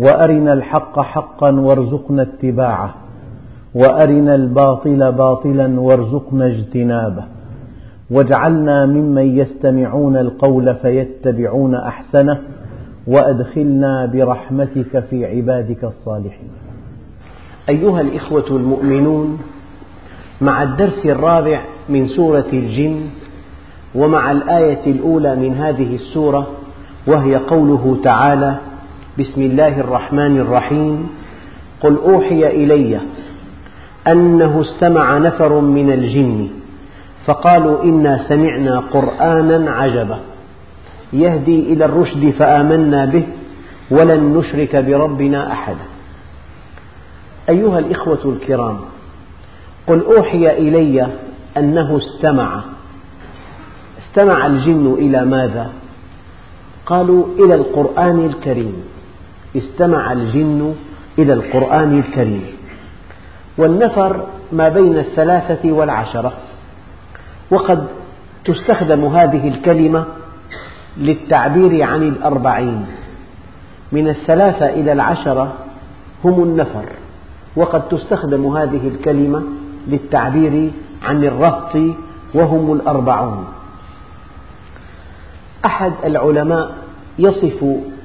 وأرنا الحق حقا وارزقنا اتباعه وأرنا الباطل باطلا وارزقنا اجتنابه. واجعلنا ممن يستمعون القول فيتبعون أحسنه وأدخلنا برحمتك في عبادك الصالحين. أيها الإخوة المؤمنون مع الدرس الرابع من سورة الجن ومع الآية الأولى من هذه السورة وهي قوله تعالى بسم الله الرحمن الرحيم. قل أوحي إلي أنه استمع نفر من الجن فقالوا إنا سمعنا قرآنا عجبا. يهدي إلى الرشد فآمنا به ولن نشرك بربنا أحدا. أيها الإخوة الكرام قل أوحي إلي أنه استمع. استمع الجن إلى ماذا؟ قالوا إلى القرآن الكريم. استمع الجن إلى القرآن الكريم. والنفر ما بين الثلاثة والعشرة. وقد تستخدم هذه الكلمة للتعبير عن الأربعين. من الثلاثة إلى العشرة هم النفر. وقد تستخدم هذه الكلمة للتعبير عن الرهط وهم الأربعون. أحد العلماء يصف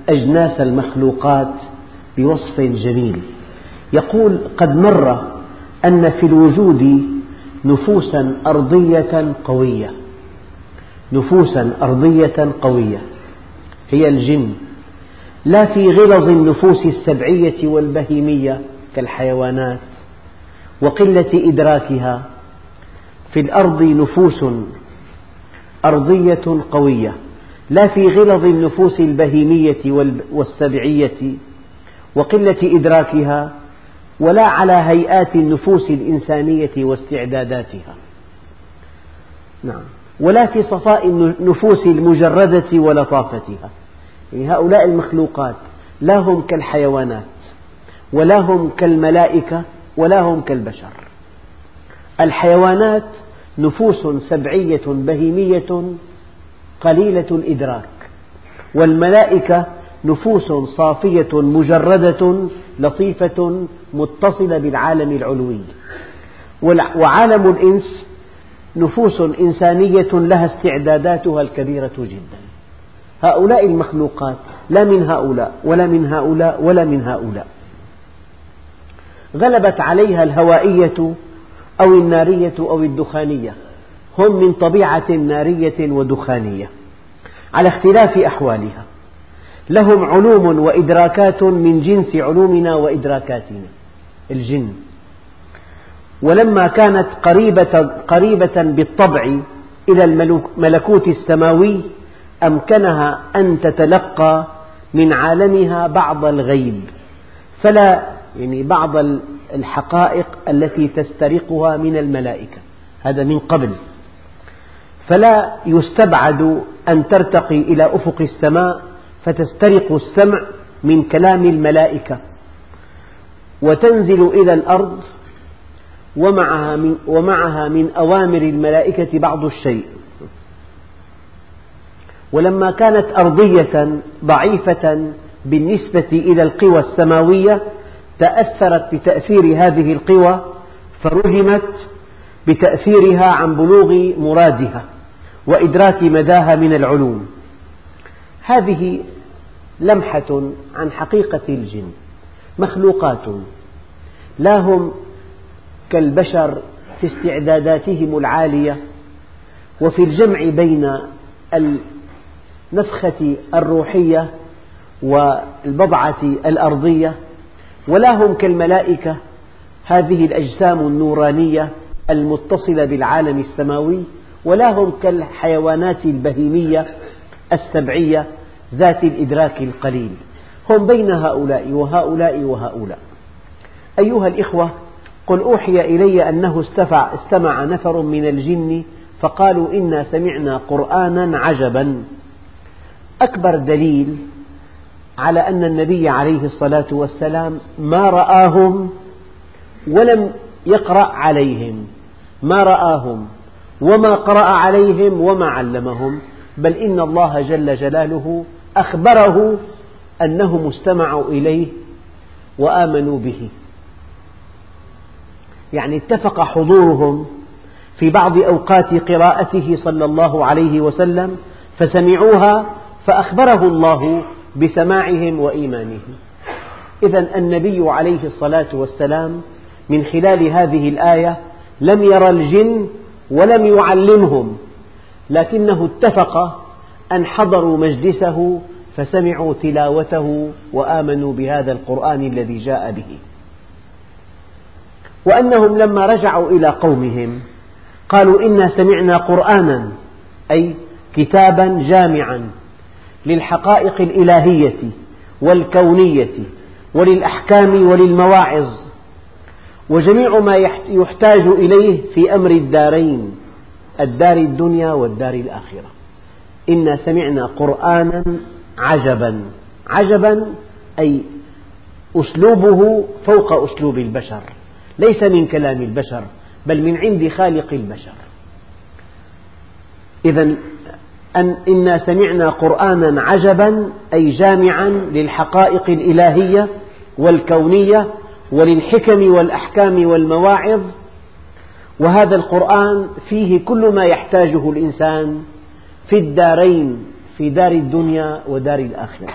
أجناس المخلوقات بوصف جميل يقول قد مر أن في الوجود نفوسا أرضية قوية. نفوسا أرضية قوية. هي الجن. لا في غلظ النفوس السبعية والبهيمية كالحيوانات وقلة إدراكها. في الأرض نفوس أرضية قوية. لا في غلظ النفوس البهيمية والسبعية وقلة إدراكها ولا على هيئات النفوس الإنسانية واستعداداتها. نعم. ولا في صفاء النفوس المجردة ولطافتها. يعني هؤلاء المخلوقات لا هم كالحيوانات ولا هم كالملائكة ولا هم كالبشر. الحيوانات نفوس سبعية بهيمية قليلة الإدراك. والملائكة نفوس صافية مجردة لطيفة متصلة بالعالم العلوي. وعالم الإنس نفوس إنسانية لها استعداداتها الكبيرة جدا. هؤلاء المخلوقات لا من هؤلاء ولا من هؤلاء ولا من هؤلاء. غلبت عليها الهوائية أو النارية أو الدخانية. هم من طبيعة نارية ودخانية على اختلاف أحوالها. لهم علوم وإدراكات من جنس علومنا وإدراكاتنا الجن. ولما كانت قريبة, قريبة بالطبع إلى الملكوت السماوي أمكنها أن تتلقى من عالمها بعض الغيب. فلا يعني بعض الحقائق التي تسترقها من الملائكة. هذا من قبل. فلا يستبعد أن ترتقي إلى أفق السماء فتسترق السمع من كلام الملائكة. وتنزل إلى الأرض ومعها من, ومعها من أوامر الملائكة بعض الشيء. ولما كانت أرضية ضعيفة بالنسبة إلى القوى السماوية تأثرت بتأثير هذه القوى فرجمت بتأثيرها عن بلوغ مرادها. وإدراك مداها من العلوم. هذه لمحة عن حقيقة الجن مخلوقات لا هم كالبشر في استعداداتهم العالية وفي الجمع بين النفخة الروحية والبضعة الأرضية ولا هم كالملائكة هذه الأجسام النورانية المتصلة بالعالم السماوي ولا هم كالحيوانات البهيمية السبعية ذات الإدراك القليل. هم بين هؤلاء وهؤلاء وهؤلاء. أيها الإخوة قل أوحي إلي أنه استفع استمع نفر من الجن فقالوا إنا سمعنا قرآنا عجبا. أكبر دليل على أن النبي عليه الصلاة والسلام ما رآهم ولم يقرأ عليهم ما رآهم. وما قرأ عليهم وما علمهم بل إن الله جل جلاله أخبره أنهم استمعوا إليه وآمنوا به. يعني اتفق حضورهم في بعض أوقات قراءته صلى الله عليه وسلم فسمعوها فأخبره الله بسماعهم وإيمانهم. إذا النبي عليه الصلاة والسلام من خلال هذه الآية لم يرى الجن ولم يعلمهم لكنه اتفق أن حضروا مجلسه فسمعوا تلاوته وآمنوا بهذا القرآن الذي جاء به. وأنهم لما رجعوا إلى قومهم قالوا إنا سمعنا قرآنا أي كتابا جامعا للحقائق الإلهية والكونية وللأحكام وللمواعظ. وجميع ما يحتاج إليه في أمر الدارين الدار الدنيا والدار الآخرة. إنا سمعنا قرآنا عجبا. عجبا أي أسلوبه فوق أسلوب البشر ليس من كلام البشر بل من عند خالق البشر. إذا أن إنا سمعنا قرآنا عجبا أي جامعا للحقائق الإلهية والكونية وللحكم والأحكام والمواعظ وهذا القرآن فيه كل ما يحتاجه الإنسان في الدارين في دار الدنيا ودار الآخرة.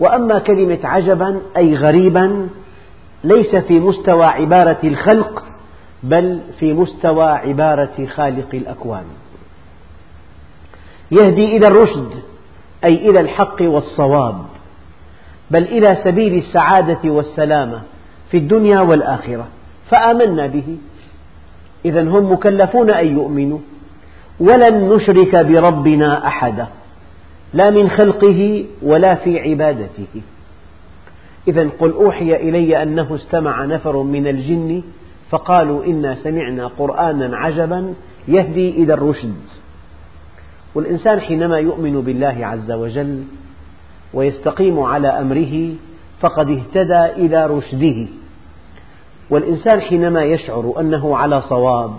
وأما كلمة عجبا أي غريبا ليس في مستوى عبارة الخلق بل في مستوى عبارة خالق الأكوان. يهدي إلى الرشد أي إلى الحق والصواب. بل إلى سبيل السعادة والسلامة في الدنيا والآخرة فآمنا به. إذا هم مكلفون أن يؤمنوا. ولن نشرك بربنا أحدا لا من خلقه ولا في عبادته. إذا قل أوحي إلي أنه استمع نفر من الجن فقالوا إنا سمعنا قرآنا عجبا يهدي إلى الرشد. والإنسان حينما يؤمن بالله عز وجل ويستقيم على أمره فقد اهتدى إلى رشده. والإنسان حينما يشعر أنه على صواب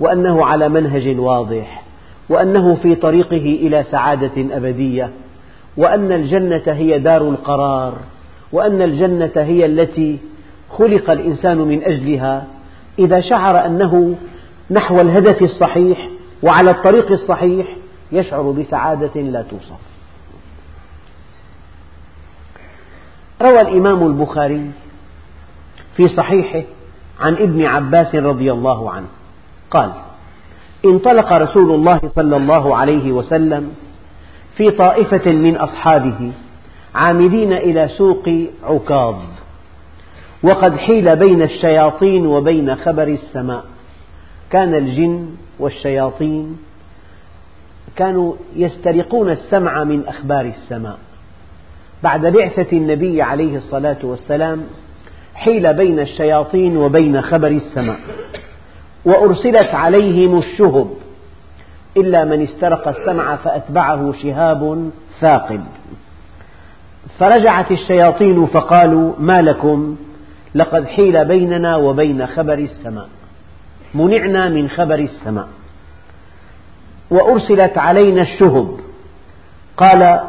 وأنه على منهج واضح وأنه في طريقه إلى سعادة أبدية وأن الجنة هي دار القرار وأن الجنة هي التي خلق الإنسان من أجلها إذا شعر أنه نحو الهدف الصحيح وعلى الطريق الصحيح يشعر بسعادة لا توصف. روى الإمام البخاري في صحيحه عن ابن عباس رضي الله عنه. قال انطلق رسول الله صلى الله عليه وسلم في طائفة من أصحابه عامدين إلى سوق عكاظ وقد حيل بين الشياطين وبين خبر السماء. كان الجن والشياطين كانوا يسترقون السمع من أخبار السماء. بعد بعثة النبي عليه الصلاة والسلام حيل بين الشياطين وبين خبر السماء وأرسلت عليهم الشهب إلا من استرق السمع فأتبعه شهاب ثاقب. فرجعت الشياطين فقالوا ما لكم؟ لقد حيل بيننا وبين خبر السماء منعنا من خبر السماء. وأرسلت علينا الشهب قال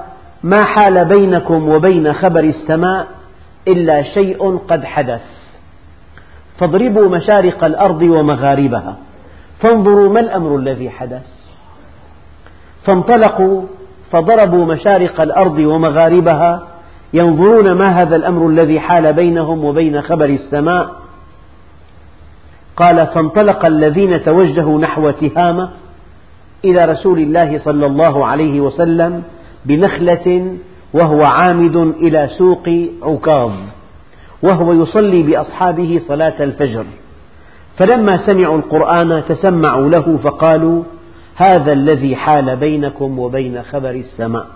ما حال بينكم وبين خبر السماء إلا شيء قد حدث. فاضربوا مشارق الأرض ومغاربها. فانظروا ما الأمر الذي حدث. فانطلقوا فضربوا مشارق الأرض ومغاربها. ينظرون ما هذا الأمر الذي حال بينهم وبين خبر السماء. قال فانطلق الذين توجهوا نحو تهامة إلى رسول الله صلى الله عليه وسلم بنخلة وهو عامد إلى سوق عكاظ وهو يصلي بأصحابه صلاة الفجر. فلما سمعوا القرآن تسمعوا له فقالوا هذا الذي حال بينكم وبين خبر السماء.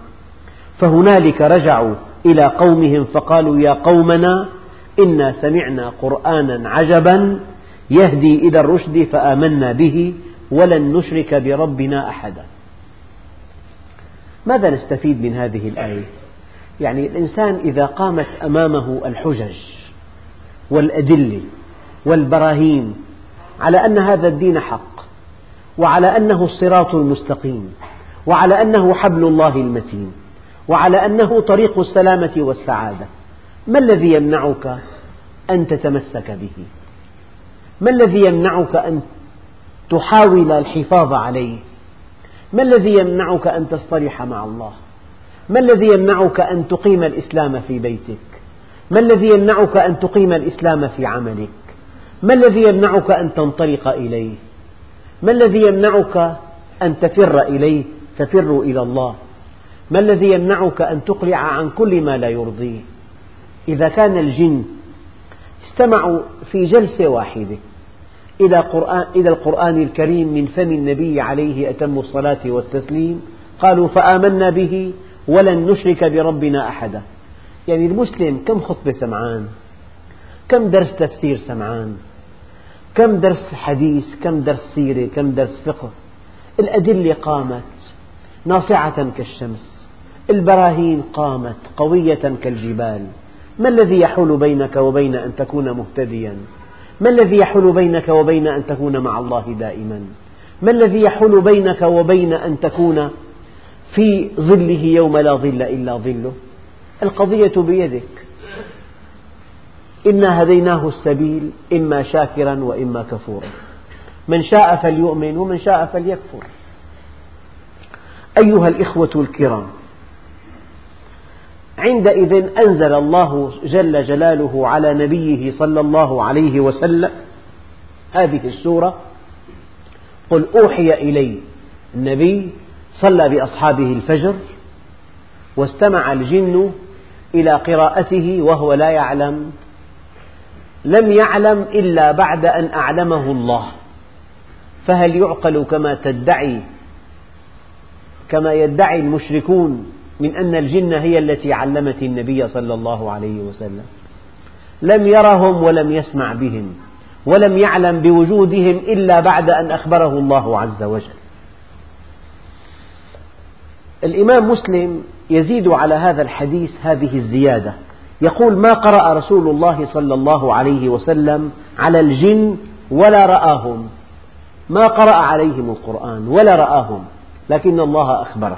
فهنالك رجعوا إلى قومهم فقالوا يا قومنا إنا سمعنا قرآنا عجبا يهدي إلى الرشد فآمنا به ولن نشرك بربنا أحدا. ماذا نستفيد من هذه الآية؟ يعني الإنسان إذا قامت أمامه الحجج والأدلة والبراهين على أن هذا الدين حق وعلى أنه الصراط المستقيم وعلى أنه حبل الله المتين وعلى أنه طريق السلامة والسعادة ما الذي يمنعك أن تتمسك به ما الذي يمنعك أن تحاول الحفاظ عليه ما الذي يمنعك أن تصطلح مع الله؟ ما الذي يمنعك أن تقيم الإسلام في بيتك؟ ما الذي يمنعك أن تقيم الإسلام في عملك؟ ما الذي يمنعك أن تنطلق إليه؟ ما الذي يمنعك أن تفر إليه؟ تفر إلى الله. ما الذي يمنعك أن تقلع عن كل ما لا يرضيه؟ إذا كان الجن استمعوا في جلسة واحدة. إلى, قرآن إلى القرآن الكريم من فم النبي عليه أتم الصلاة والتسليم قالوا فآمنا به ولن نشرك بربنا أحدا. يعني المسلم كم خطبة سمعان؟ كم درس تفسير سمعان؟ كم درس حديث؟ كم درس سيرة؟ كم درس فقه؟ الأدلة قامت ناصعة كالشمس البراهين قامت قوية كالجبال. ما الذي يحول بينك وبين أن تكون مهتديا؟ ما الذي يحول بينك وبين أن تكون مع الله دائما؟ ما الذي يحول بينك وبين أن تكون في ظله يوم لا ظل إلا ظله؟ القضية بيدك. إنا هديناه السبيل إما شاكرا وإما كفورا. من شاء فليؤمن ومن شاء فليكفر. أيها الإخوة الكرام عندئذ أنزل الله جل جلاله على نبيه صلى الله عليه وسلم هذه السورة قل أوحي إلي النبي صلى بأصحابه الفجر واستمع الجن إلى قراءته وهو لا يعلم لم يعلم إلا بعد أن أعلمه الله فهل يعقل كما تدعي كما يدعي المشركون من أن الجن هي التي علمت النبي صلى الله عليه وسلم. لم يرهم ولم يسمع بهم ولم يعلم بوجودهم إلا بعد أن أخبره الله عز وجل. الإمام مسلم يزيد على هذا الحديث هذه الزيادة. يقول ما قرأ رسول الله صلى الله عليه وسلم على الجن ولا رآهم. ما قرأ عليهم القرآن ولا رآهم لكن الله أخبره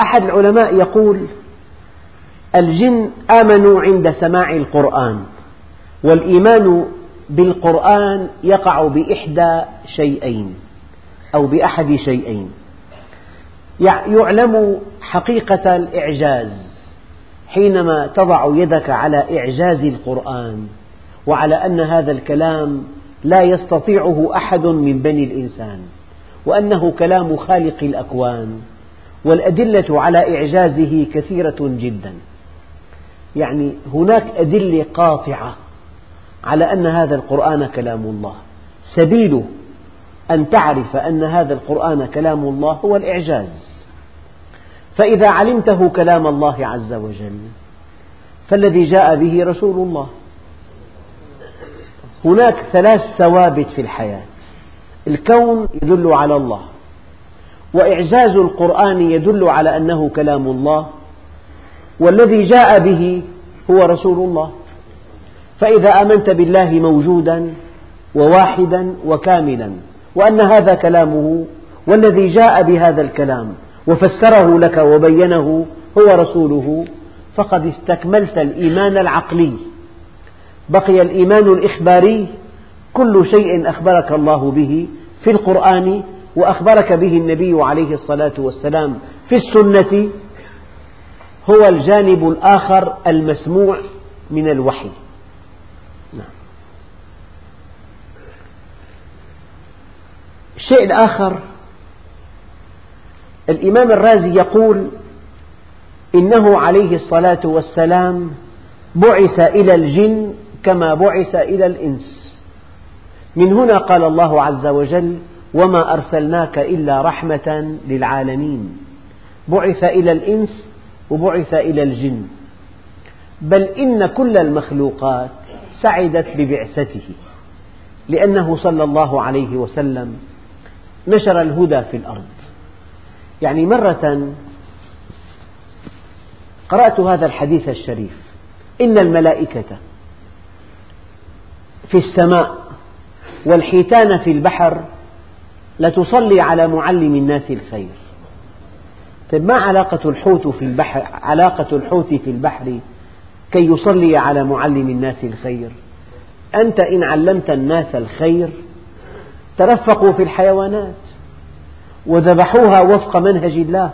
أحد العلماء يقول الجن آمنوا عند سماع القرآن والإيمان بالقرآن يقع بإحدى شيئين أو بأحد شيئين. يعلم حقيقة الإعجاز حينما تضع يدك على إعجاز القرآن وعلى أن هذا الكلام لا يستطيعه أحد من بني الإنسان وأنه كلام خالق الأكوان. والأدلة على إعجازه كثيرة جدا. يعني هناك أدلة قاطعة على أن هذا القرآن كلام الله. سبيل أن تعرف أن هذا القرآن كلام الله هو الإعجاز. فإذا علمته كلام الله عز وجل فالذي جاء به رسول الله. هناك ثلاث ثوابت في الحياة. الكون يدل على الله. وإعجاز القرآن يدل على أنه كلام الله والذي جاء به هو رسول الله. فإذا آمنت بالله موجودا وواحدا وكاملا وأن هذا كلامه والذي جاء بهذا الكلام وفسره لك وبينه هو رسوله فقد استكملت الإيمان العقلي. بقي الإيمان الإخباري كل شيء أخبرك الله به في القرآن وأخبرك به النبي عليه الصلاة والسلام في السنة هو الجانب الآخر المسموع من الوحي نعم. الشيء الآخر الإمام الرازي يقول إنه عليه الصلاة والسلام بعث إلى الجن كما بعث إلى الإنس من هنا قال الله عز وجل وما أرسلناك إلا رحمة للعالمين. بعث إلى الإنس وبعث إلى الجن. بل إن كل المخلوقات سعدت ببعثته لأنه صلى الله عليه وسلم نشر الهدى في الأرض. يعني مرة قرأت هذا الحديث الشريف. إن الملائكة في السماء والحيتان في البحر لتصلي على معلم الناس الخير. طيب ما علاقة الحوت في البحر؟ علاقة الحوت في البحر كي يصلي على معلم الناس الخير؟ أنت إن علمت الناس الخير ترفقوا في الحيوانات وذبحوها وفق منهج الله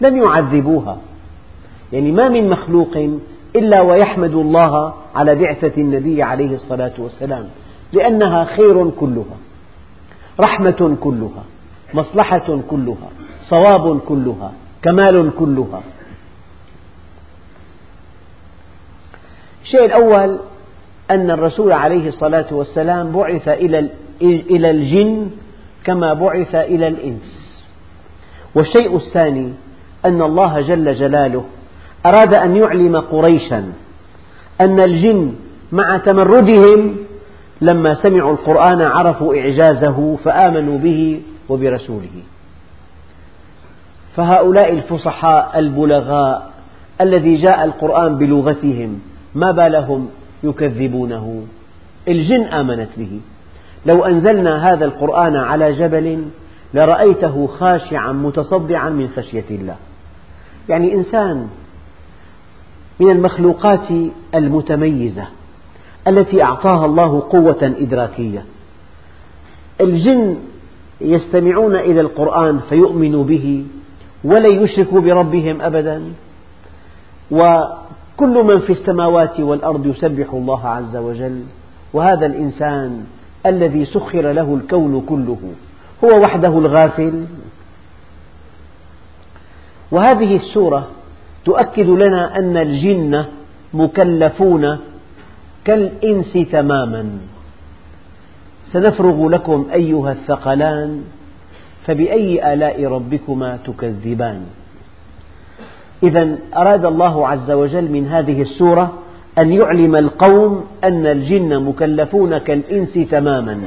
لم يعذبوها. يعني ما من مخلوق إلا ويحمد الله على بعثة النبي عليه الصلاة والسلام لأنها خير كلها. رحمة كلها مصلحة كلها صواب كلها كمال كلها. الشيء الأول أن الرسول عليه الصلاة والسلام بعث إلى الجن كما بعث إلى الإنس. والشيء الثاني أن الله جل جلاله أراد أن يعلم قريشا أن الجن مع تمردهم لما سمعوا القرآن عرفوا إعجازه فآمنوا به وبرسوله. فهؤلاء الفصحاء البلغاء الذي جاء القرآن بلغتهم ما بالهم يكذبونه؟ الجن آمنت به. لو أنزلنا هذا القرآن على جبل لرأيته خاشعا متصدعا من خشية الله. يعني إنسان من المخلوقات المتميزة. التي أعطاها الله قوة إدراكية. الجن يستمعون إلى القرآن فيؤمنوا به ولن يشركوا بربهم أبدا. وكل من في السماوات والأرض يسبح الله عز وجل. وهذا الإنسان الذي سخر له الكون كله هو وحده الغافل. وهذه السورة تؤكد لنا أن الجن مكلفون كالإنس تماما. سنفرغ لكم أيها الثقلان فبأي آلاء ربكما تكذبان. إذا أراد الله عز وجل من هذه السورة أن يعلم القوم أن الجن مكلفون كالإنس تماما.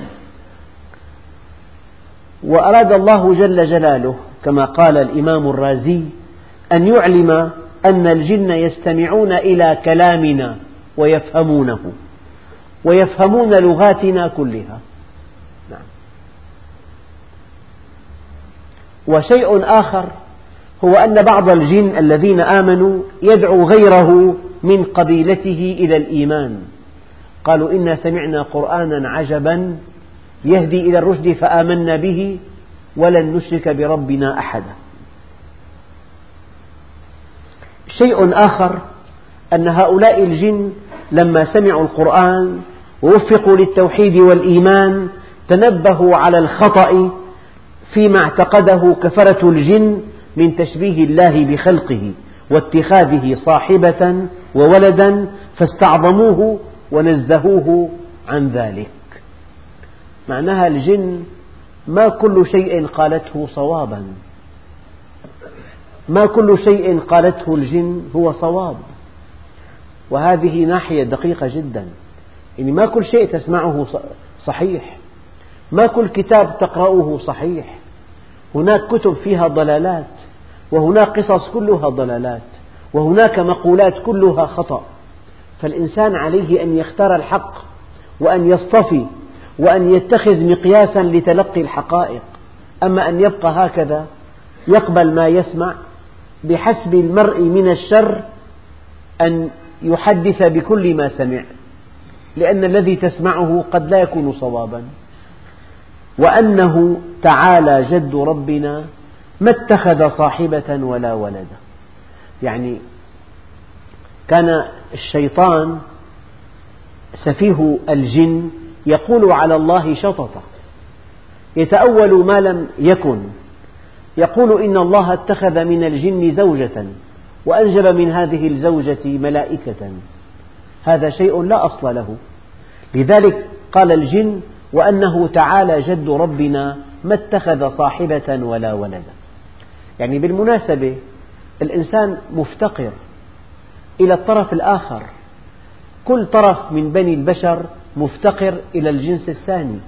وأراد الله جل جلاله كما قال الإمام الرازي أن يعلم أن الجن يستمعون إلى كلامنا. ويفهمونه. ويفهمون لغاتنا كلها. نعم. وشيء آخر هو أن بعض الجن الذين آمنوا يدعو غيره من قبيلته إلى الإيمان. قالوا إنا سمعنا قرآنا عجبا يهدي إلى الرشد فآمنا به ولن نشرك بربنا أحدا. شيء آخر أن هؤلاء الجن لما سمعوا القرآن ووفقوا للتوحيد والإيمان تنبهوا على الخطأ فيما اعتقده كفرة الجن من تشبيه الله بخلقه واتخاذه صاحبة وولدا فاستعظموه ونزهوه عن ذلك. معناها الجن ما كل شيء قالته صوابا. ما كل شيء قالته الجن هو صواب. وهذه ناحية دقيقة جدا. يعني ما كل شيء تسمعه صحيح. ما كل كتاب تقرأه صحيح. هناك كتب فيها ضلالات وهناك قصص كلها ضلالات وهناك مقولات كلها خطأ. فالإنسان عليه أن يختار الحق وأن يصطفي وأن يتخذ مقياسا لتلقي الحقائق. أما أن يبقى هكذا يقبل ما يسمع بحسب المرء من الشر أن يحدث بكل ما سمع لأن الذي تسمعه قد لا يكون صوابا. وأنه تعالى جد ربنا ما اتخذ صاحبة ولا ولدا. يعني كان الشيطان سفيه الجن يقول على الله شططا يتأول ما لم يكن يقول إن الله اتخذ من الجن زوجة. وأنجب من هذه الزوجة ملائكة. هذا شيء لا أصل له. لذلك قال الجن وأنه تعالى جد ربنا ما اتخذ صاحبة ولا ولدا. يعني بالمناسبة الإنسان مفتقر إلى الطرف الآخر. كل طرف من بني البشر مفتقر إلى الجنس الثاني.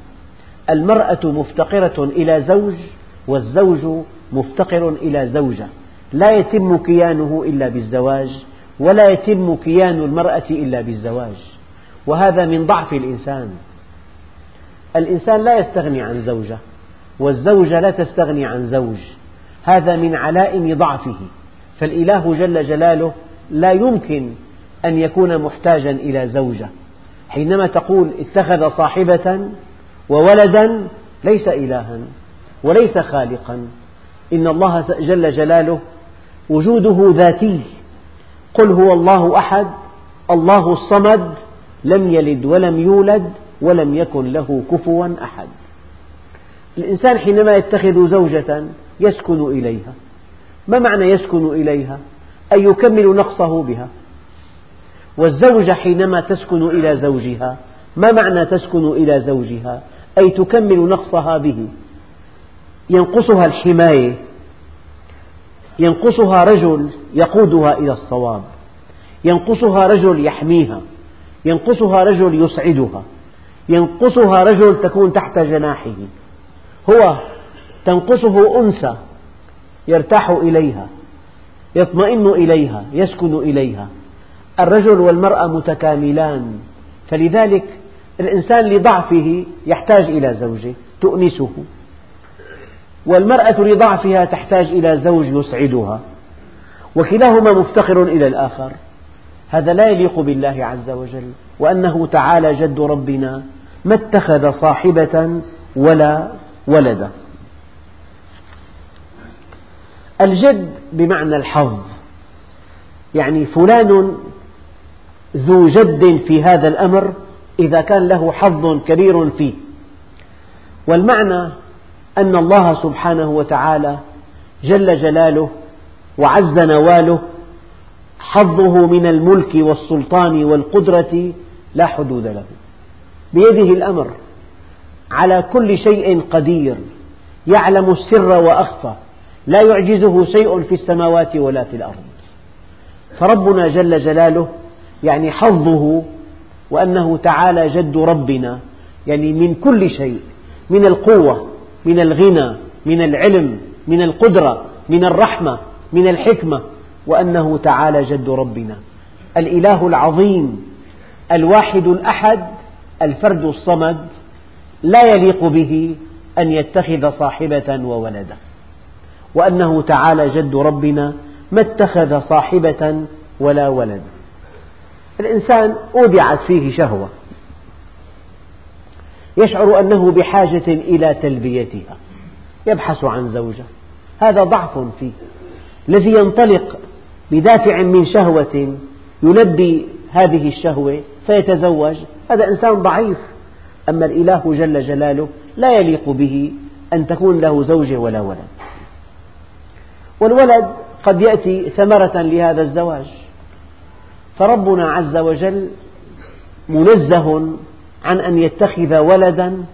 المرأة مفتقرة إلى زوج والزوج مفتقر إلى زوجة. لا يتم كيانه إلا بالزواج ولا يتم كيان المرأة إلا بالزواج وهذا من ضعف الإنسان. الإنسان لا يستغني عن زوجة والزوجة لا تستغني عن زوج هذا من علائم ضعفه. فالإله جل جلاله لا يمكن أن يكون محتاجا إلى زوجة. حينما تقول اتخذ صاحبة وولدا ليس إلها وليس خالقا. إن الله جل جلاله وجوده ذاتي. قل هو الله أحد الله الصمد لم يلد ولم يولد ولم يكن له كفوا أحد. الإنسان حينما يتخذ زوجة يسكن إليها. ما معنى يسكن إليها؟ أي يكمل نقصه بها. والزوجة حينما تسكن إلى زوجها ما معنى تسكن إلى زوجها؟ أي تكمل نقصها به. ينقصها الحماية. ينقصها رجل يقودها إلى الصواب. ينقصها رجل يحميها. ينقصها رجل يسعدها. ينقصها رجل تكون تحت جناحه. هو تنقصه أنثى يرتاح إليها يطمئن إليها يسكن إليها. الرجل والمرأة متكاملان. فلذلك الإنسان لضعفه يحتاج إلى زوجة تؤنسه. والمرأة لضعفها تحتاج إلى زوج يسعدها وكلاهما مفتقر إلى الآخر. هذا لا يليق بالله عز وجل وأنه تعالى جد ربنا ما اتخذ صاحبة ولا ولدا. الجد بمعنى الحظ يعني فلان ذو جد في هذا الأمر إذا كان له حظ كبير فيه. والمعنى أن الله سبحانه وتعالى جل جلاله وعز نواله حظه من الملك والسلطان والقدرة لا حدود له. بيده الأمر. على كل شيء قدير. يعلم السر وأخفى. لا يعجزه شيء في السماوات ولا في الأرض. فربنا جل جلاله يعني حظه وأنه تعالى جد ربنا يعني من كل شيء. من القوة. من الغنى من العلم من القدرة من الرحمة من الحكمة وأنه تعالى جد ربنا. الإله العظيم الواحد الأحد الفرد الصمد لا يليق به أن يتخذ صاحبة وولدا وأنه تعالى جد ربنا ما اتخذ صاحبة ولا ولد. الإنسان أودعت فيه شهوة. يشعر أنه بحاجة إلى تلبيتها. يبحث عن زوجة. هذا ضعف فيه. الذي ينطلق بدافع من شهوة يلبي هذه الشهوة فيتزوج. هذا إنسان ضعيف. أما الإله جل جلاله لا يليق به أن تكون له زوجة ولا ولد. والولد قد يأتي ثمرة لهذا الزواج. فربنا عز وجل منزه عن أن يتخذ ولدا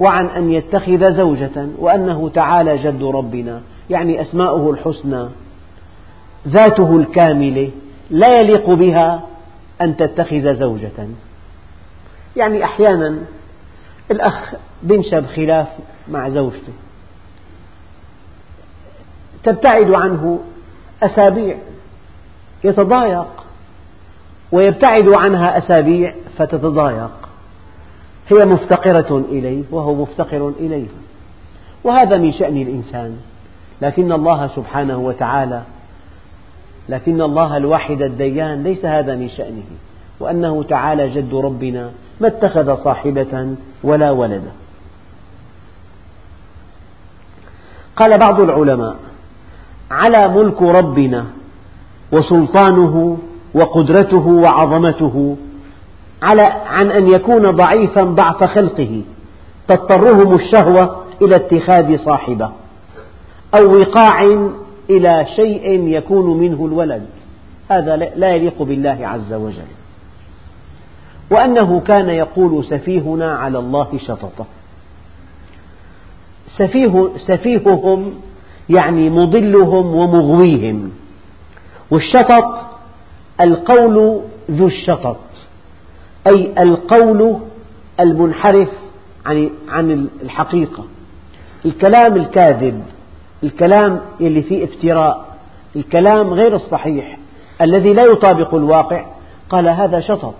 وعن أن يتخذ زوجة وأنه تعالى جد ربنا يعني أسماؤه الحسنى ذاته الكاملة لا يليق بها أن تتخذ زوجة. يعني أحيانا الأخ بنشب خلاف مع زوجته. تبتعد عنه أسابيع يتضايق. ويبتعد عنها أسابيع فتتضايق. هي مفتقرة إليه وهو مفتقر إليها. وهذا من شأن الإنسان. لكن الله سبحانه وتعالى لكن الله الواحد الديان ليس هذا من شأنه. وأنه تعالى جد ربنا ما اتخذ صاحبة ولا ولدا. قال بعض العلماء على ملك ربنا وسلطانه وقدرته وعظمته على عن أن يكون ضعيفا ضعف خلقه تضطرهم الشهوة إلى اتخاذ صاحبة أو وقاع إلى شيء يكون منه الولد. هذا لا يليق بالله عز وجل. وأنه كان يقول سفيهنا على الله شططا سفيه سفيههم يعني مضلهم ومغويهم. والشطط القول ذو الشطط أي القول المنحرف عن الحقيقة. الكلام الكاذب الكلام الذي فيه افتراء الكلام غير الصحيح الذي لا يطابق الواقع قال هذا شطط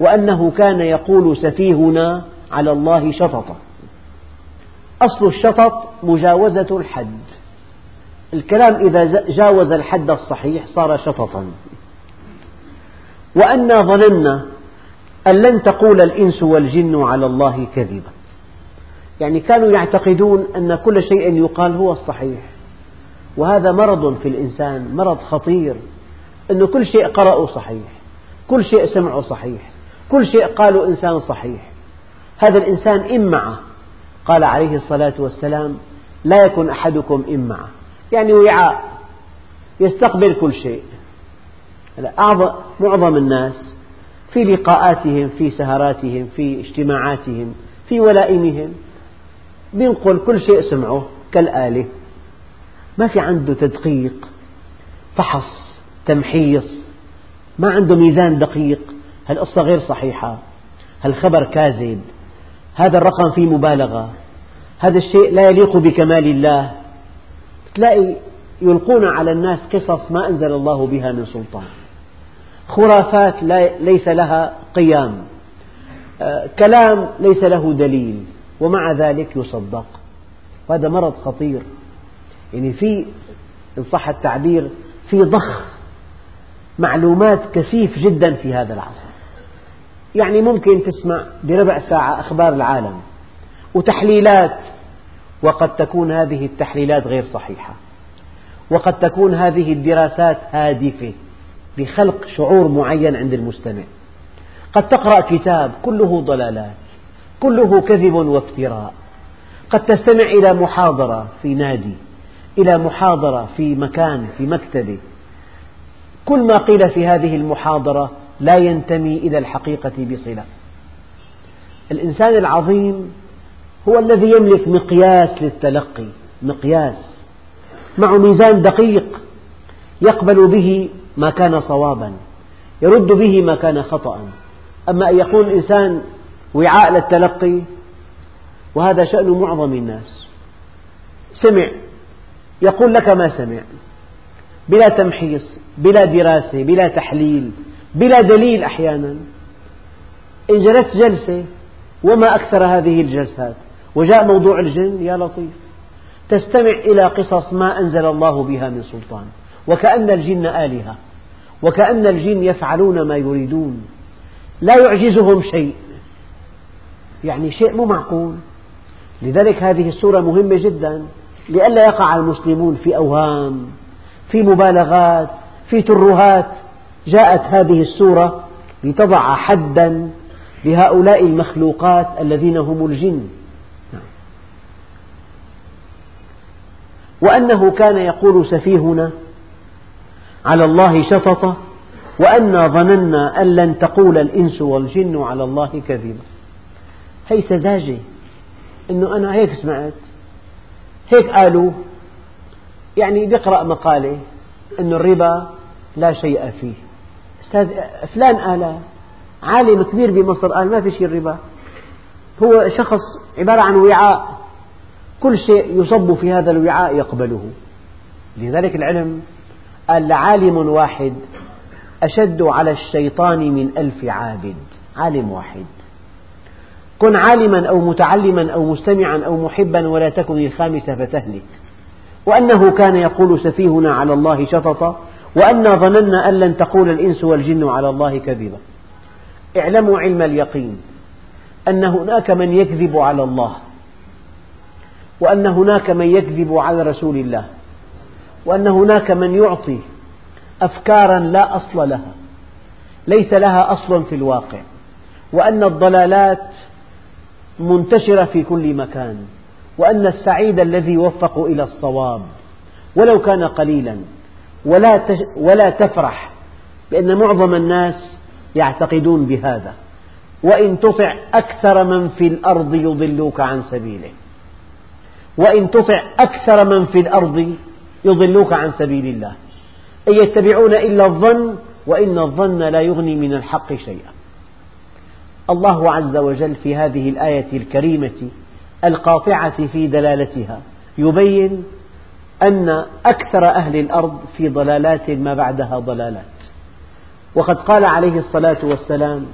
وأنه كان يقول سفيهنا على الله شططا. أصل الشطط مجاوزة الحد. الكلام إذا جاوز الحد الصحيح صار شططا. وأنا ظننا أن لن تقول الإنس والجن على الله كذبا. يعني كانوا يعتقدون أن كل شيء يقال هو الصحيح. وهذا مرض في الإنسان مرض خطير أنه كل شيء قرأوا صحيح كل شيء سمعوا صحيح كل شيء قالوا إنسان صحيح. هذا الإنسان إمعة قال عليه الصلاة والسلام لا يكن أحدكم إمعة يعني وعاء يستقبل كل شيء. معظم الناس في لقاءاتهم في سهراتهم في اجتماعاتهم في ولائمهم بينقل كل شيء سمعه كالآلة. ما في عنده تدقيق فحص تمحيص. ما عنده ميزان دقيق. هالقصة غير صحيحة؟ هالخبر كاذب؟ هذا الرقم فيه مبالغة. هذا الشيء لا يليق بكمال الله. تلاقي يلقون على الناس قصص ما أنزل الله بها من سلطان. خرافات ليس لها قيام. آه، كلام ليس له دليل ومع ذلك يصدق. وهذا مرض خطير. يعني في إن صح التعبير في ضخ معلومات كثيف جدا في هذا العصر. يعني ممكن تسمع بربع ساعة أخبار العالم وتحليلات وقد تكون هذه التحليلات غير صحيحة وقد تكون هذه الدراسات هادفة. لخلق شعور معين عند المستمع. قد تقرأ كتاب كله ضلالات كله كذب وافتراء. قد تستمع إلى محاضرة في نادي إلى محاضرة في مكان في مكتبة. كل ما قيل في هذه المحاضرة لا ينتمي إلى الحقيقة بصلة. الإنسان العظيم هو الذي يملك مقياس للتلقي مقياس معه ميزان دقيق يقبل به ما كان صوابا. يرد به ما كان خطأ أما أن يكون الإنسان وعاء للتلقي وهذا شأن معظم الناس. سمع. يقول لك ما سمع. بلا تمحيص بلا دراسة بلا تحليل بلا دليل أحيانا. إن جلست جلسة وما أكثر هذه الجلسات وجاء موضوع الجن يا لطيف. تستمع إلى قصص ما أنزل الله بها من سلطان. وكأن الجن آلهة وكأن الجن يفعلون ما يريدون لا يعجزهم شيء يعني شيء مو معقول. لذلك هذه السورة مهمة جدا لئلا يقع المسلمون في أوهام في مبالغات في ترهات. جاءت هذه السورة لتضع حدا لهؤلاء المخلوقات الذين هم الجن. وأنه كان يقول سفيهنا على الله شططا وأنا ظننا أن لن تقول الإنس والجن على الله كذبا هي سذاجة. أنه أنا هيك سمعت هيك قالوا. يعني بيقرأ مقالة أن الربا لا شيء فيه. أستاذ فلان قال عالم كبير بمصر قال ما في شيء الربا. هو شخص عبارة عن وعاء. كل شيء يصب في هذا الوعاء يقبله. لذلك العلم قال لعالم واحد أشد على الشيطان من ألف عابد. عالم واحد. كن عالما أو متعلما أو مستمعا أو محبا ولا تكن الخامسة فتهلك. وأنه كان يقول سفيهنا على الله شططا وأنا ظننا أن لن تقول الإنس والجن على الله كذبا. اعلموا علم اليقين أن هناك من يكذب على الله وأن هناك من يكذب على رسول الله. وأن هناك من يعطي أفكارا لا أصل لها ليس لها أصل في الواقع وأن الضلالات منتشرة في كل مكان وأن السعيد الذي يوفق إلى الصواب ولو كان قليلا ولا ولا تفرح بأن معظم الناس يعتقدون بهذا وإن تطع أكثر من في الأرض يضلوك عن سبيله وإن تطع أكثر من في الأرض يضلوك عن سبيل الله. إن يتبعون إلا الظن وإن الظن لا يغني من الحق شيئا. الله عز وجل في هذه الآية الكريمة القاطعة في دلالتها يبين أن أكثر أهل الأرض في ضلالات ما بعدها ضلالات. وقد قال عليه الصلاة والسلام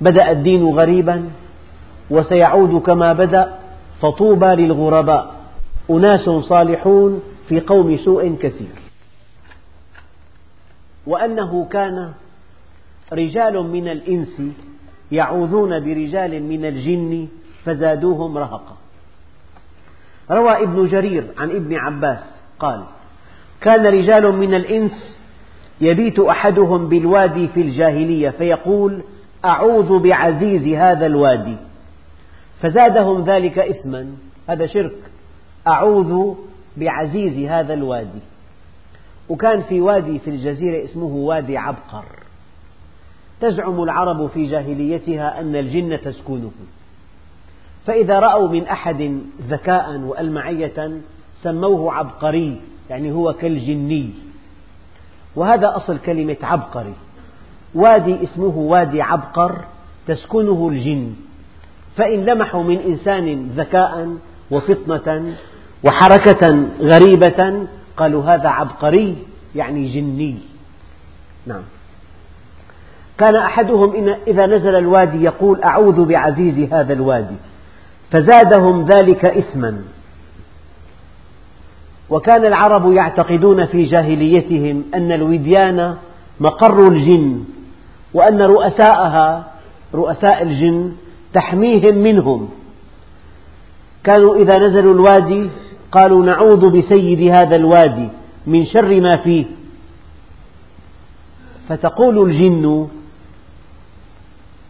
بدأ الدين غريبا وسيعود كما بدأ فطوبى للغرباء. أناس صالحون في قوم سوء كثير. وأنه كان رجال من الإنس يعوذون برجال من الجن فزادوهم رهقا. روى ابن جرير عن ابن عباس قال كان رجال من الإنس يبيت أحدهم بالوادي في الجاهلية فيقول أعوذ بعزيز هذا الوادي. فزادهم ذلك إثما. هذا شرك. أعوذ بعزيز هذا الوادي. وكان في وادي في الجزيرة اسمه وادي عبقر. تزعم العرب في جاهليتها أن الجن تسكنه. فإذا رأوا من أحد ذكاء وألمعية سموه عبقري يعني هو كالجني. وهذا أصل كلمة عبقري. وادي اسمه وادي عبقر تسكنه الجن. فإن لمحوا من إنسان ذكاء وفطنة وحركة غريبة قالوا هذا عبقري يعني جني. نعم. كان أحدهم إذا نزل الوادي يقول أعوذ بعزيز هذا الوادي. فزادهم ذلك إثما. وكان العرب يعتقدون في جاهليتهم أن الوديان مقر الجن وأن رؤساءها رؤساء الجن تحميهم منهم. كانوا إذا نزلوا الوادي قالوا نعوذ بسيد هذا الوادي من شر ما فيه. فتقول الجن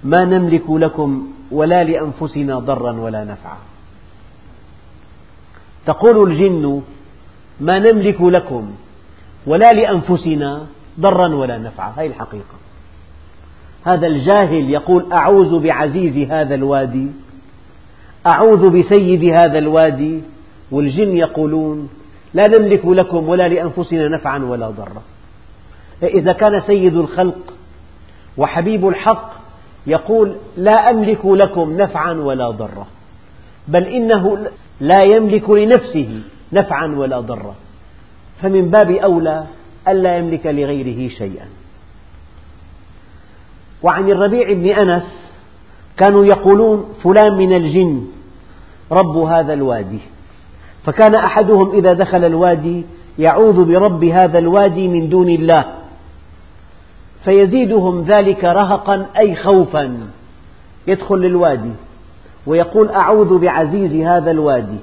ما نملك لكم ولا لأنفسنا ضرا ولا نفعا. تقول الجن ما نملك لكم ولا لأنفسنا ضرا ولا نفعا. هذه الحقيقة. هذا الجاهل يقول أعوذ بعزيز هذا الوادي أعوذ بسيد هذا الوادي والجن يقولون لا نملك لكم ولا لأنفسنا نفعا ولا ضرا. إذا كان سيد الخلق وحبيب الحق يقول لا أملك لكم نفعا ولا ضرا بل إنه لا يملك لنفسه نفعا ولا ضرا. فمن باب أولى ألا يملك لغيره شيئا. وعن الربيع بن أنس كانوا يقولون فلان من الجن رب هذا الوادي. فكان أحدهم إذا دخل الوادي يعوذ برب هذا الوادي من دون الله فيزيدهم ذلك رهقا أي خوفا يدخل للوادي ويقول أعوذ بعزيز هذا الوادي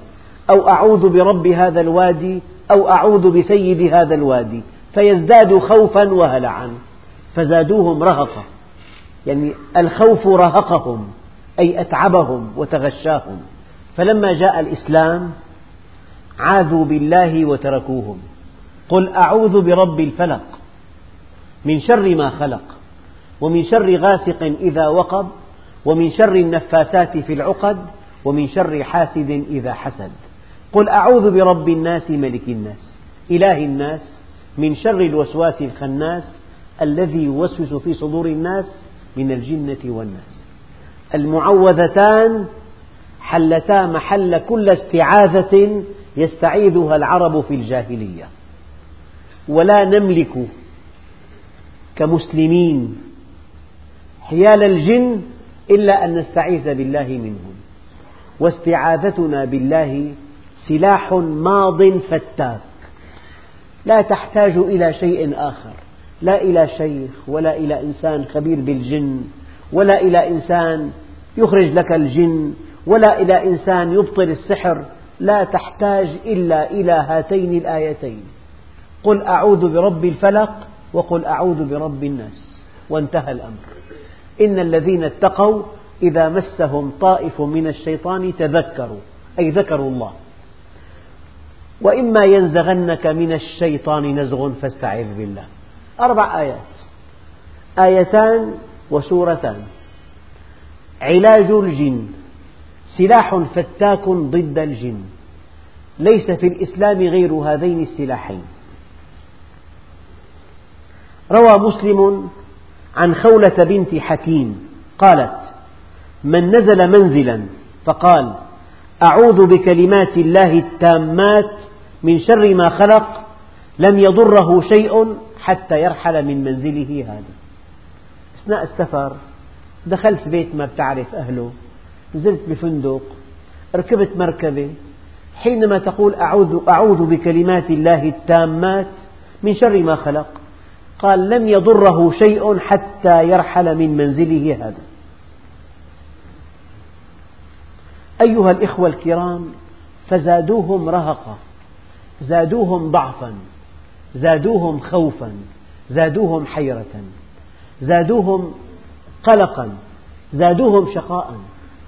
أو أعوذ برب هذا الوادي أو أعوذ بسيد هذا الوادي فيزداد خوفا وهلعا فزادوهم رهقا يعني الخوف رهقهم أي أتعبهم وتغشاهم. فلما جاء الإسلام عاذوا بالله وتركوهم. قل أعوذ برب الفلق من شر ما خلق ومن شر غاسق إذا وقب ومن شر النفاثات في العقد ومن شر حاسد إذا حسد. قل أعوذ برب الناس ملك الناس إله الناس من شر الوسواس الخناس الذي يوسوس في صدور الناس من الجنة والناس. المعوذتان حلتا محل كل استعاذة يستعيذها العرب في الجاهلية. ولا نملك كمسلمين حيال الجن إلا أن نستعيذ بالله منهم. واستعاذتنا بالله سلاح ماض فتاك. لا تحتاج إلى شيء آخر. لا إلى شيخ ولا إلى إنسان خبير بالجن ولا إلى إنسان يخرج لك الجن ولا إلى إنسان يبطل السحر لا تحتاج إلا إلى هاتين الآيتين. قل أعوذ برب الفلق وقل أعوذ برب الناس. وانتهى الأمر. إن الذين اتقوا إذا مسهم طائف من الشيطان تذكروا أي ذكروا الله. وإما ينزغنك من الشيطان نزغ فاستعذ بالله. أربع آيات. آيتان وسورتان. علاج الجن. سلاح فتاك ضد الجن. ليس في الإسلام غير هذين السلاحين. روى مسلم عن خولة بنت حكيم قالت من نزل منزلا فقال أعوذ بكلمات الله التامات من شر ما خلق لم يضره شيء حتى يرحل من منزله هذا. أثناء السفر دخلت بيت ما بتعرف أهله. نزلت بفندق ركبت مركبة حينما تقول أعوذ, أعوذ بكلمات الله التامات من شر ما خلق. قال لم يضره شيء حتى يرحل من منزله هذا. أيها الإخوة الكرام فزادوهم رهقا زادوهم ضعفا زادوهم خوفا زادوهم حيرة زادوهم قلقا زادوهم شقاء.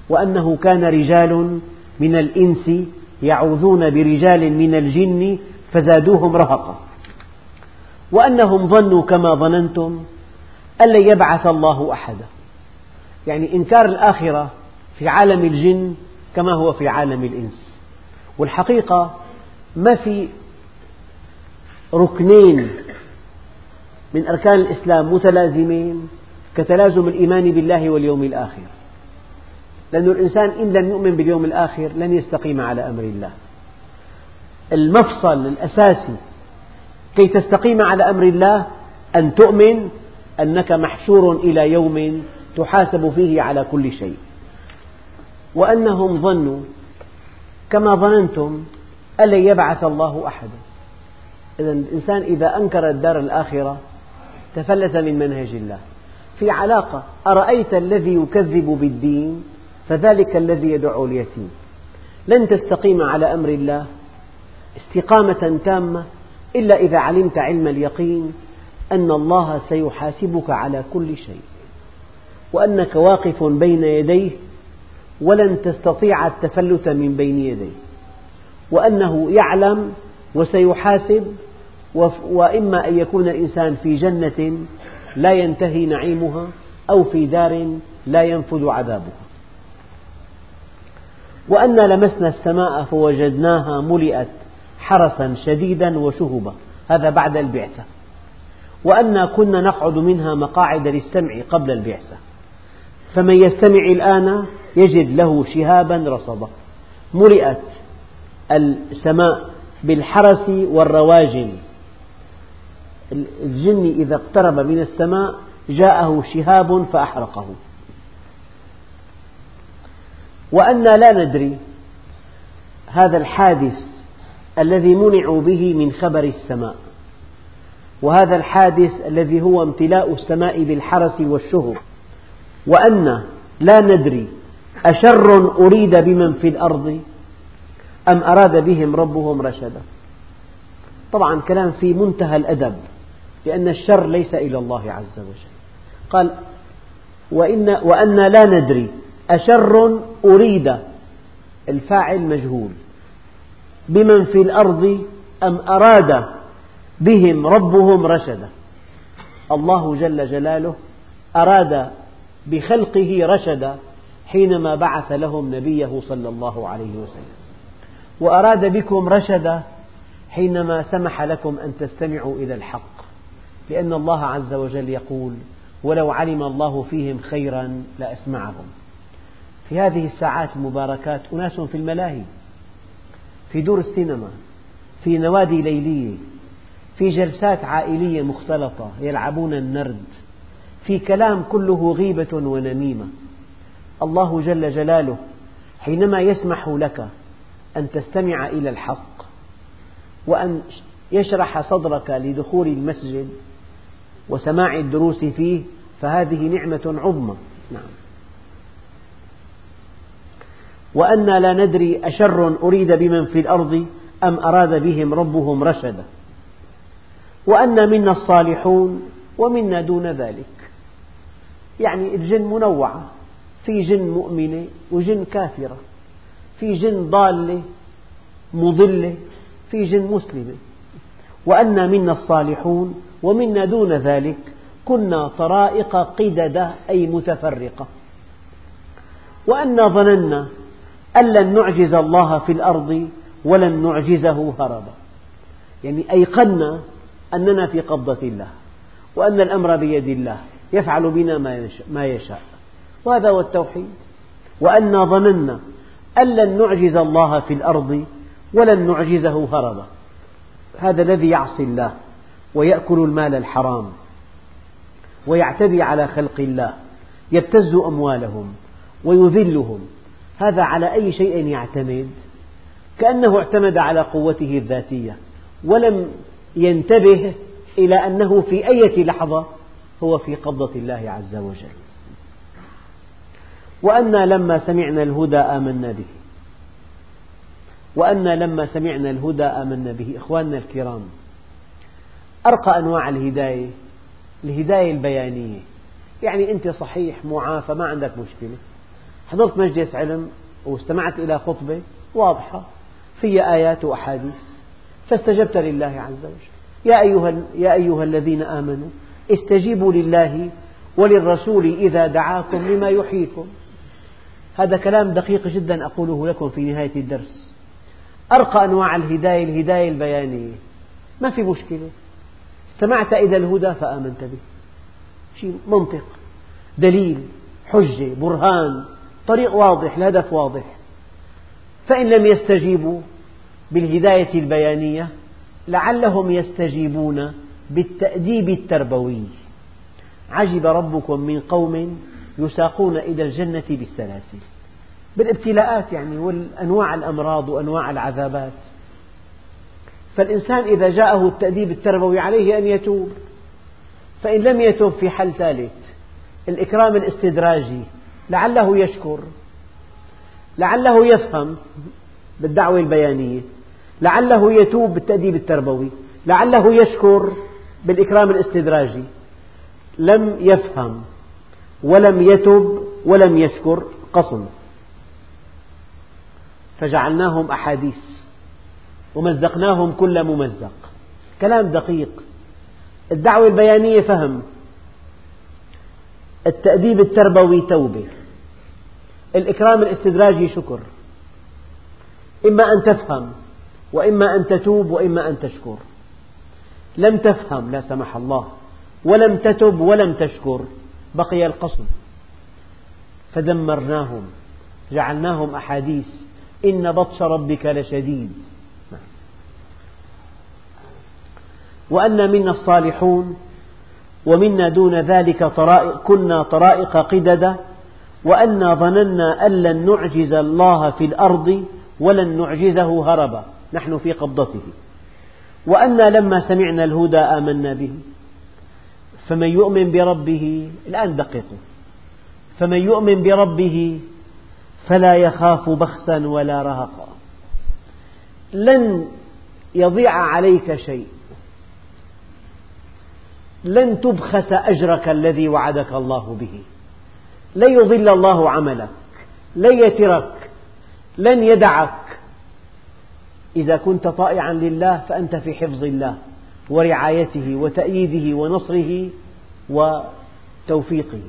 وأنه كان رجال من الإنس يعوذون برجال من الجن فزادوهم رهقا. وأنهم ظنوا كما ظننتم أن لن يبعث الله أحدا. يعني إنكار الآخرة في عالم الجن كما هو في عالم الإنس. والحقيقة ما في ركنين من أركان الإسلام متلازمين كتلازم الإيمان بالله واليوم الآخر. لأن الإنسان إن لم يؤمن باليوم الآخر لن يستقيم على أمر الله. المفصل الأساسي كي تستقيم على أمر الله أن تؤمن أنك محشور إلى يوم تحاسب فيه على كل شيء. وأنهم ظنوا كما ظننتم أن لن يبعث الله أحدا. إذا الإنسان إذا أنكر الدار الآخرة تفلت من منهج الله. في علاقة أرأيت الذي يكذب بالدين؟ فذلك الذي يدعو اليتيم. لن تستقيم على أمر الله استقامة تامة إلا إذا علمت علم اليقين أن الله سيحاسبك على كل شيء وأنك واقف بين يديه ولن تستطيع التفلت من بين يديه وأنه يعلم وسيحاسب وإما أن يكون الإنسان في جنة لا ينتهي نعيمها أو في دار لا ينفذ عذابها. وأنا لمسنا السماء فوجدناها ملئت حرسا شديدا وشهبا. هذا بعد البعثة. وأنا كنا نقعد منها مقاعد للسمع قبل البعثة. فمن يستمع الآن يجد له شهابا رصدا ملئت السماء بالحرس والرواجل. الجن إذا اقترب من السماء جاءه شهاب فأحرقه. وأنا لا ندري هذا الحادث الذي منعوا به من خبر السماء وهذا الحادث الذي هو امتلاء السماء بالحرس والشهب وأن لا ندري أشر أريد بمن في الأرض أم أراد بهم ربهم رشدا. طبعا كلام في منتهى الأدب لأن الشر ليس إلى الله عز وجل. قال وإن وأنا لا ندري أشر أريد الفاعل مجهول. بمن في الأرض أم أراد بهم ربهم رشدا. الله جل جلاله أراد بخلقه رشدا حينما بعث لهم نبيه صلى الله عليه وسلم. وأراد بكم رشدا حينما سمح لكم أن تستمعوا إلى الحق. لأن الله عز وجل يقول ولو علم الله فيهم خيرا لأسمعهم. في هذه الساعات المباركات أناس في الملاهي في دور السينما في نوادي ليلية في جلسات عائلية مختلطة يلعبون النرد في كلام كله غيبة ونميمة. الله جل جلاله حينما يسمح لك أن تستمع إلى الحق وأن يشرح صدرك لدخول المسجد وسماع الدروس فيه فهذه نعمة عظمى. نعم. وأنا لا ندري أشر أريد بمن في الأرض أم أراد بهم ربهم رشدا. وأنا منا الصالحون ومنا دون ذلك. يعني الجن منوعة. في جن مؤمنة وجن كافرة. في جن ضالة مضلة. في جن مسلمة. وأنا منا الصالحون ومنا دون ذلك. كنا طرائق قددا أي متفرقة. وأنا ظننا أن لن نعجز الله في الأرض ولن نعجزه هربا. يعني أيقنا أننا في قبضة الله وأن الأمر بيد الله يفعل بنا ما يشاء. وهذا هو التوحيد. وأنا ظننا أن لن نعجز الله في الأرض ولن نعجزه هربا. هذا الذي يعصي الله ويأكل المال الحرام ويعتدي على خلق الله يبتز أموالهم ويذلهم. هذا على أي شيء يعتمد؟ كأنه اعتمد على قوته الذاتية ولم ينتبه إلى أنه في أي لحظة هو في قبضة الله عز وجل. وأنا لما سمعنا الهدى آمنا به. وأنا لما سمعنا الهدى آمنا به. إخواننا الكرام أرقى أنواع الهداية الهداية البيانية. يعني أنت صحيح معافى ما عندك مشكلة. حضرت مجلس علم واستمعت إلى خطبة واضحة فيها آيات وأحاديث فاستجبت لله عز وجل. يا أيها, يا أيها الذين آمنوا استجيبوا لله وللرسول إذا دعاكم لما يحييكم. هذا كلام دقيق جدا أقوله لكم في نهاية الدرس. أرقى أنواع الهداية الهداية البيانية. ما في مشكلة. استمعت إلى الهدى فآمنت به. شيء منطق. دليل حجة برهان. طريق واضح الهدف واضح. فإن لم يستجيبوا بالهداية البيانية لعلهم يستجيبون بالتأديب التربوي. عجب ربكم من قوم يساقون إلى الجنة بالسلاسل. بالابتلاءات يعني وأنواع الأمراض وأنواع العذابات. فالإنسان إذا جاءه التأديب التربوي عليه أن يتوب. فإن لم يتوب في حل ثالث الإكرام الاستدراجي. لعله يشكر لعله يفهم بالدعوة البيانية لعله يتوب بالتأديب التربوي لعله يشكر بالإكرام الاستدراجي. لم يفهم ولم يتب ولم يشكر قصم فجعلناهم أحاديث ومزقناهم كل ممزق. كلام دقيق. الدعوة البيانية فهم. التأديب التربوي توبة. الإكرام الاستدراجي شكر. إما أن تفهم وإما أن تتوب وإما أن تشكر. لم تفهم لا سمح الله. ولم تتب ولم تشكر. بقي القصد فدمرناهم جعلناهم أحاديث. إن بطش ربك لشديد. وأن منا الصالحون ومنا دون ذلك طرائق كنا طرائق قددا وأنا ظننا أن لن نعجز الله في الأرض ولن نعجزه هربا. نحن في قبضته. وأنا لما سمعنا الهدى آمنا به. فمن يؤمن بربه الآن دققوا فمن يؤمن بربه فلا يخاف بخسا ولا رهقا. لن يضيع عليك شيء. لن تبخس أجرك الذي وعدك الله به. لن يضل الله عملك لن يترك لن يدعك. إذا كنت طائعا لله فأنت في حفظ الله ورعايته وتأييده ونصره وتوفيقه.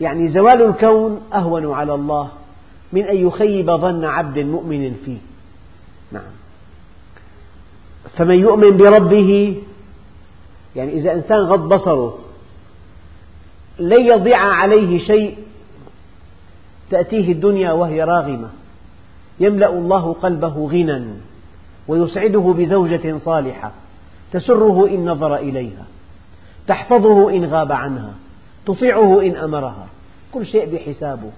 يعني زوال الكون أهون على الله من أن يخيب ظن عبد مؤمن فيه. نعم. فمن يؤمن بربه يعني إذا إنسان غض بصره لن يضيع عليه شيء. تأتيه الدنيا وهي راغمة. يملأ الله قلبه غنى ويسعده بزوجة صالحة. تسره إن نظر إليها. تحفظه إن غاب عنها. تطيعه إن أمرها. كل شيء بحسابه.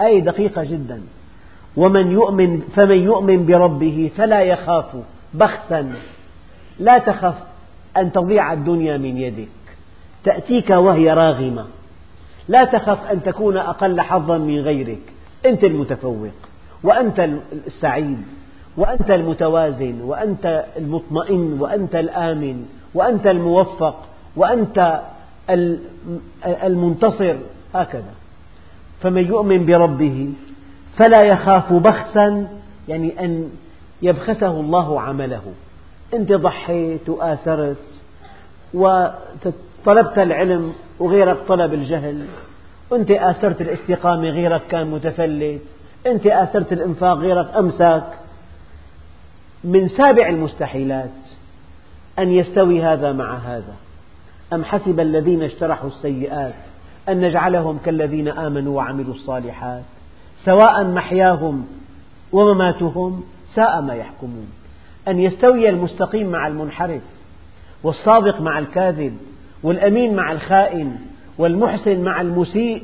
آية دقيقة جدا. ومن يؤمن فمن يؤمن بربه فلا يخاف بخسا. لا تخف أن تضيع الدنيا من يدك تأتيك وهي راغمة. لا تخف أن تكون أقل حظا من غيرك. أنت المتفوق وأنت السعيد وأنت المتوازن وأنت المطمئن وأنت الآمن وأنت الموفق وأنت المنتصر هكذا. فمن يؤمن بربه فلا يخاف بخسا يعني أن يبخسه الله عمله. أنت ضحيت وآثرت وطلبت العلم وغيرك طلب الجهل. أنت آثرت الاستقامة غيرك كان متفلت. أنت آثرت الإنفاق غيرك أمسك من سابع المستحيلات أن يستوي هذا مع هذا. أم حسب الذين اجترحوا السيئات أن نجعلهم كالذين آمنوا وعملوا الصالحات. سواء محياهم ومماتهم ساء ما يحكمون. أن يستوي المستقيم مع المنحرف والصادق مع الكاذب والأمين مع الخائن والمحسن مع المسيء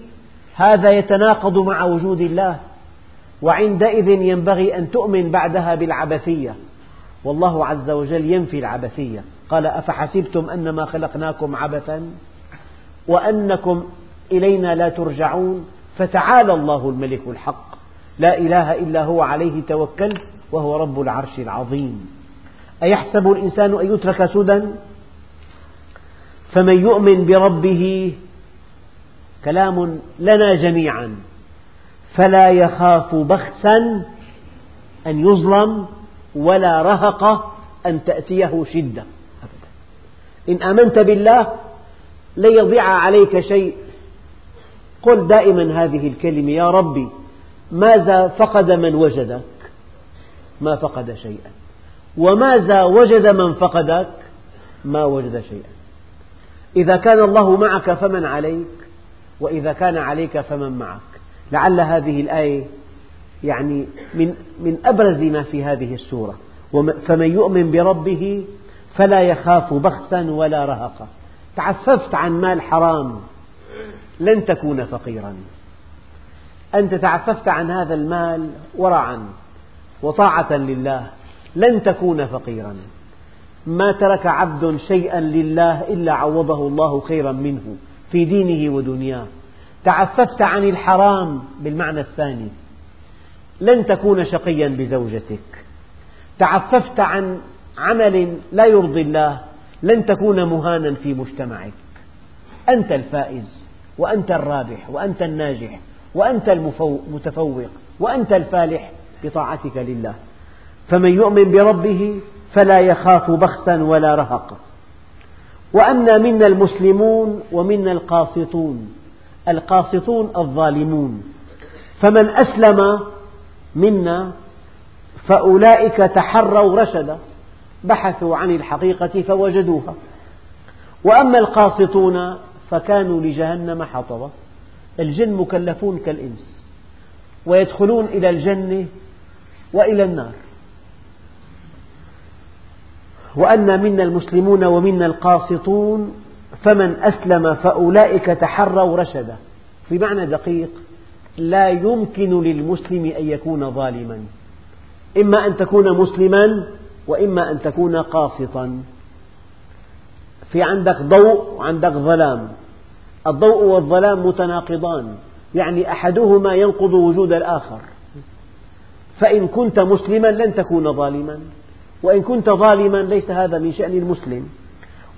هذا يتناقض مع وجود الله. وعندئذ ينبغي أن تؤمن بعدها بالعبثية. والله عز وجل ينفي العبثية. قال أفحسبتم أنما خلقناكم عبثا؟ وأنكم إلينا لا ترجعون. فتعالى الله الملك الحق. لا إله إلا هو عليه توكلت وهو رب العرش العظيم. أيحسب الإنسان أن يترك سدى؟ فمن يؤمن بربه كلام لنا جميعا. فلا يخاف بخسا أن يظلم ولا رهق أن تأتيه شدة. أبدا إن آمنت بالله لن يضيع عليك شيء. قل دائما هذه الكلمة يا ربي ماذا فقد من وجدك؟ ما فقد شيئا. وماذا وجد من فقدك؟ ما وجد شيئا. إذا كان الله معك فمن عليك وإذا كان عليك فمن معك. لعل هذه الآية يعني من من أبرز ما في هذه السورة. فمن يؤمن بربه فلا يخاف بخسا ولا رهقا. تعففت عن مال حرام لن تكون فقيرا. أنت تعففت عن هذا المال ورعا وطاعة لله لن تكون فقيرا. ما ترك عبد شيئا لله إلا عوضه الله خيرا منه في دينه ودنياه. تعففت عن الحرام بالمعنى الثاني. لن تكون شقيا بزوجتك. تعففت عن عمل لا يرضي الله لن تكون مهانا في مجتمعك. أنت الفائز وأنت الرابح وأنت الناجح وأنت المتفوق وأنت الفالح بطاعتك لله. فمن يؤمن بربه فلا يخاف بخسا ولا رهقا وأنا منا المسلمون ومنا القاسطون القاسطون الظالمون. فمن أسلم منا فأولئك تحروا رشدا بحثوا عن الحقيقة فوجدوها. وأما القاسطون فكانوا لجهنم حطبا الجن مكلفون كالإنس ويدخلون إلى الجنة وإلى النار. وأنا منا المسلمون ومنا القاسطون فمن أسلم فأولئك تحروا رشدا. في معنى دقيق لا يمكن للمسلم أن يكون ظالما. إما أن تكون مسلما وإما أن تكون قاسطا. في عندك ضوء وعندك ظلام. الضوء والظلام متناقضان يعني أحدهما ينقض وجود الآخر. فإن كنت مسلما لن تكون ظالما. وإن كنت ظالما ليس هذا من شأن المسلم.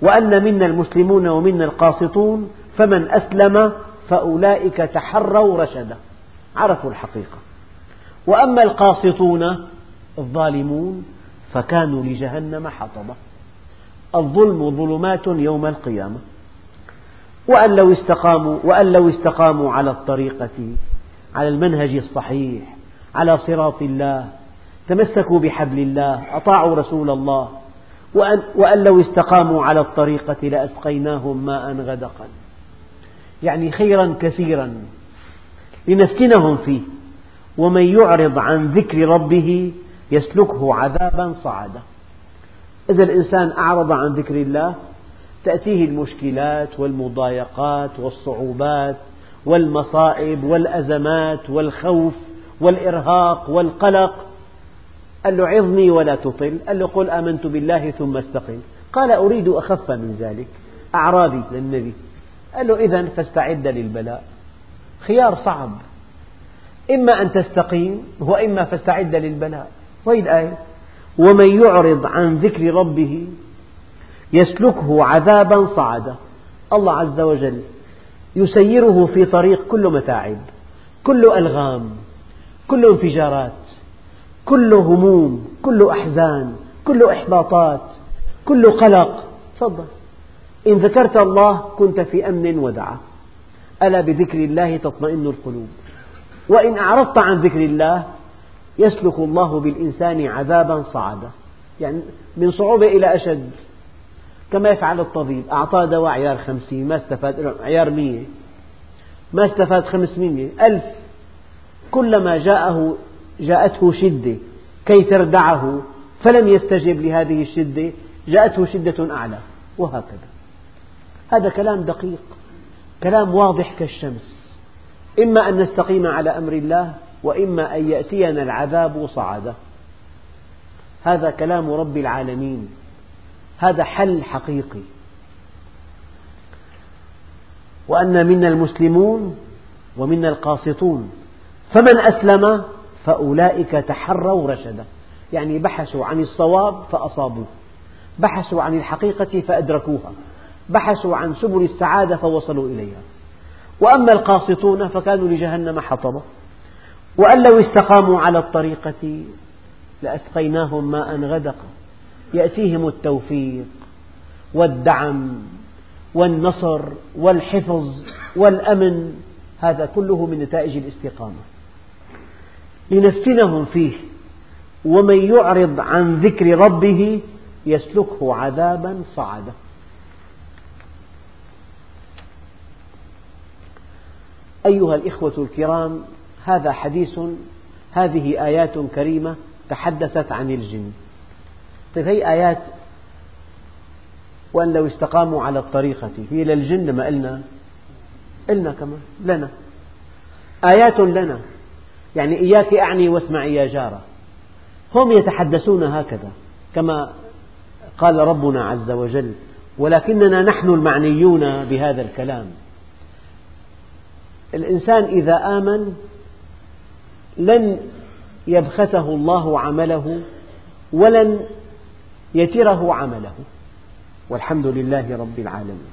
وأن منا المسلمون ومنا القاسطون فمن أسلم فأولئك تحروا رشدا. عرفوا الحقيقة. وأما القاسطون الظالمون فكانوا لجهنم حطبا الظلم ظلمات يوم القيامة. وأن لو استقاموا وأن لو استقاموا على الطريقة على المنهج الصحيح على صراط الله تمسكوا بحبل الله أطاعوا رسول الله وأن, لو استقاموا على الطريقة لأسقيناهم ماء غدقا. يعني خيرا كثيرا لنفتنهم فيه. ومن يعرض عن ذكر ربه يسلكه عذابا صعدا. إذا الإنسان أعرض عن ذكر الله تأتيه المشكلات والمضايقات والصعوبات والمصائب والأزمات والخوف والإرهاق والقلق قال له عظني ولا تطل. قال له قل آمنت بالله ثم استقم قال أريد أخف من ذلك. أعرابي للنبي. قال له إذا فاستعد للبلاء. خيار صعب. إما أن تستقيم وإما فاستعد للبلاء. وهي الآية. ومن يعرض عن ذكر ربه يسلكه عذابا صعدا. الله عز وجل يسيره في طريق كل متاعب كل ألغام كل انفجارات. كل هموم كل أحزان كل إحباطات كل قلق. تفضل. إن ذكرت الله كنت في أمن ودعة ألا بذكر الله تطمئن القلوب. وإن أعرضت عن ذكر الله يسلك الله بالإنسان عذابا صعدا. يعني من صعوبة إلى أشد. كما يفعل الطبيب. أعطاه دواء عيار خمسين ما استفاد عيار مية. ما استفاد خمسمية ألف. كلما جاءه جاءته شدة كي تردعه فلم يستجب لهذه الشدة جاءته شدة أعلى وهكذا. هذا كلام دقيق كلام واضح كالشمس. إما أن نستقيم على أمر الله وإما أن يأتينا العذاب صعدا. هذا كلام رب العالمين. هذا حل حقيقي. وأن منا المسلمون ومنا القاسطون. فمن أسلم؟ فأولئك تحروا رشدا. يعني بحثوا عن الصواب فأصابوه. بحثوا عن الحقيقة فأدركوها. بحثوا عن سبل السعادة فوصلوا إليها. وأما القاسطون فكانوا لجهنم حطبا وأن لو استقاموا على الطريقة لأسقيناهم ماء غدقا. يأتيهم التوفيق والدعم والنصر والحفظ والأمن. هذا كله من نتائج الاستقامة. لنفتنهم فيه. ومن يعرض عن ذكر ربه يسلكه عذابا صعدا. أيها الإخوة الكرام هذا حديث هذه آيات كريمة تحدثت عن الجن. طيب هي آيات وأن لو استقاموا على الطريقة هي للجن لما قلنا؟ قلنا كمان لنا. آيات لنا. يعني إياك أعني واسمعي يا جارة. هم يتحدثون هكذا كما قال ربنا عز وجل ولكننا نحن المعنيون بهذا الكلام. الإنسان إذا آمن لن يبخسه الله عمله ولن يتره عمله. والحمد لله رب العالمين.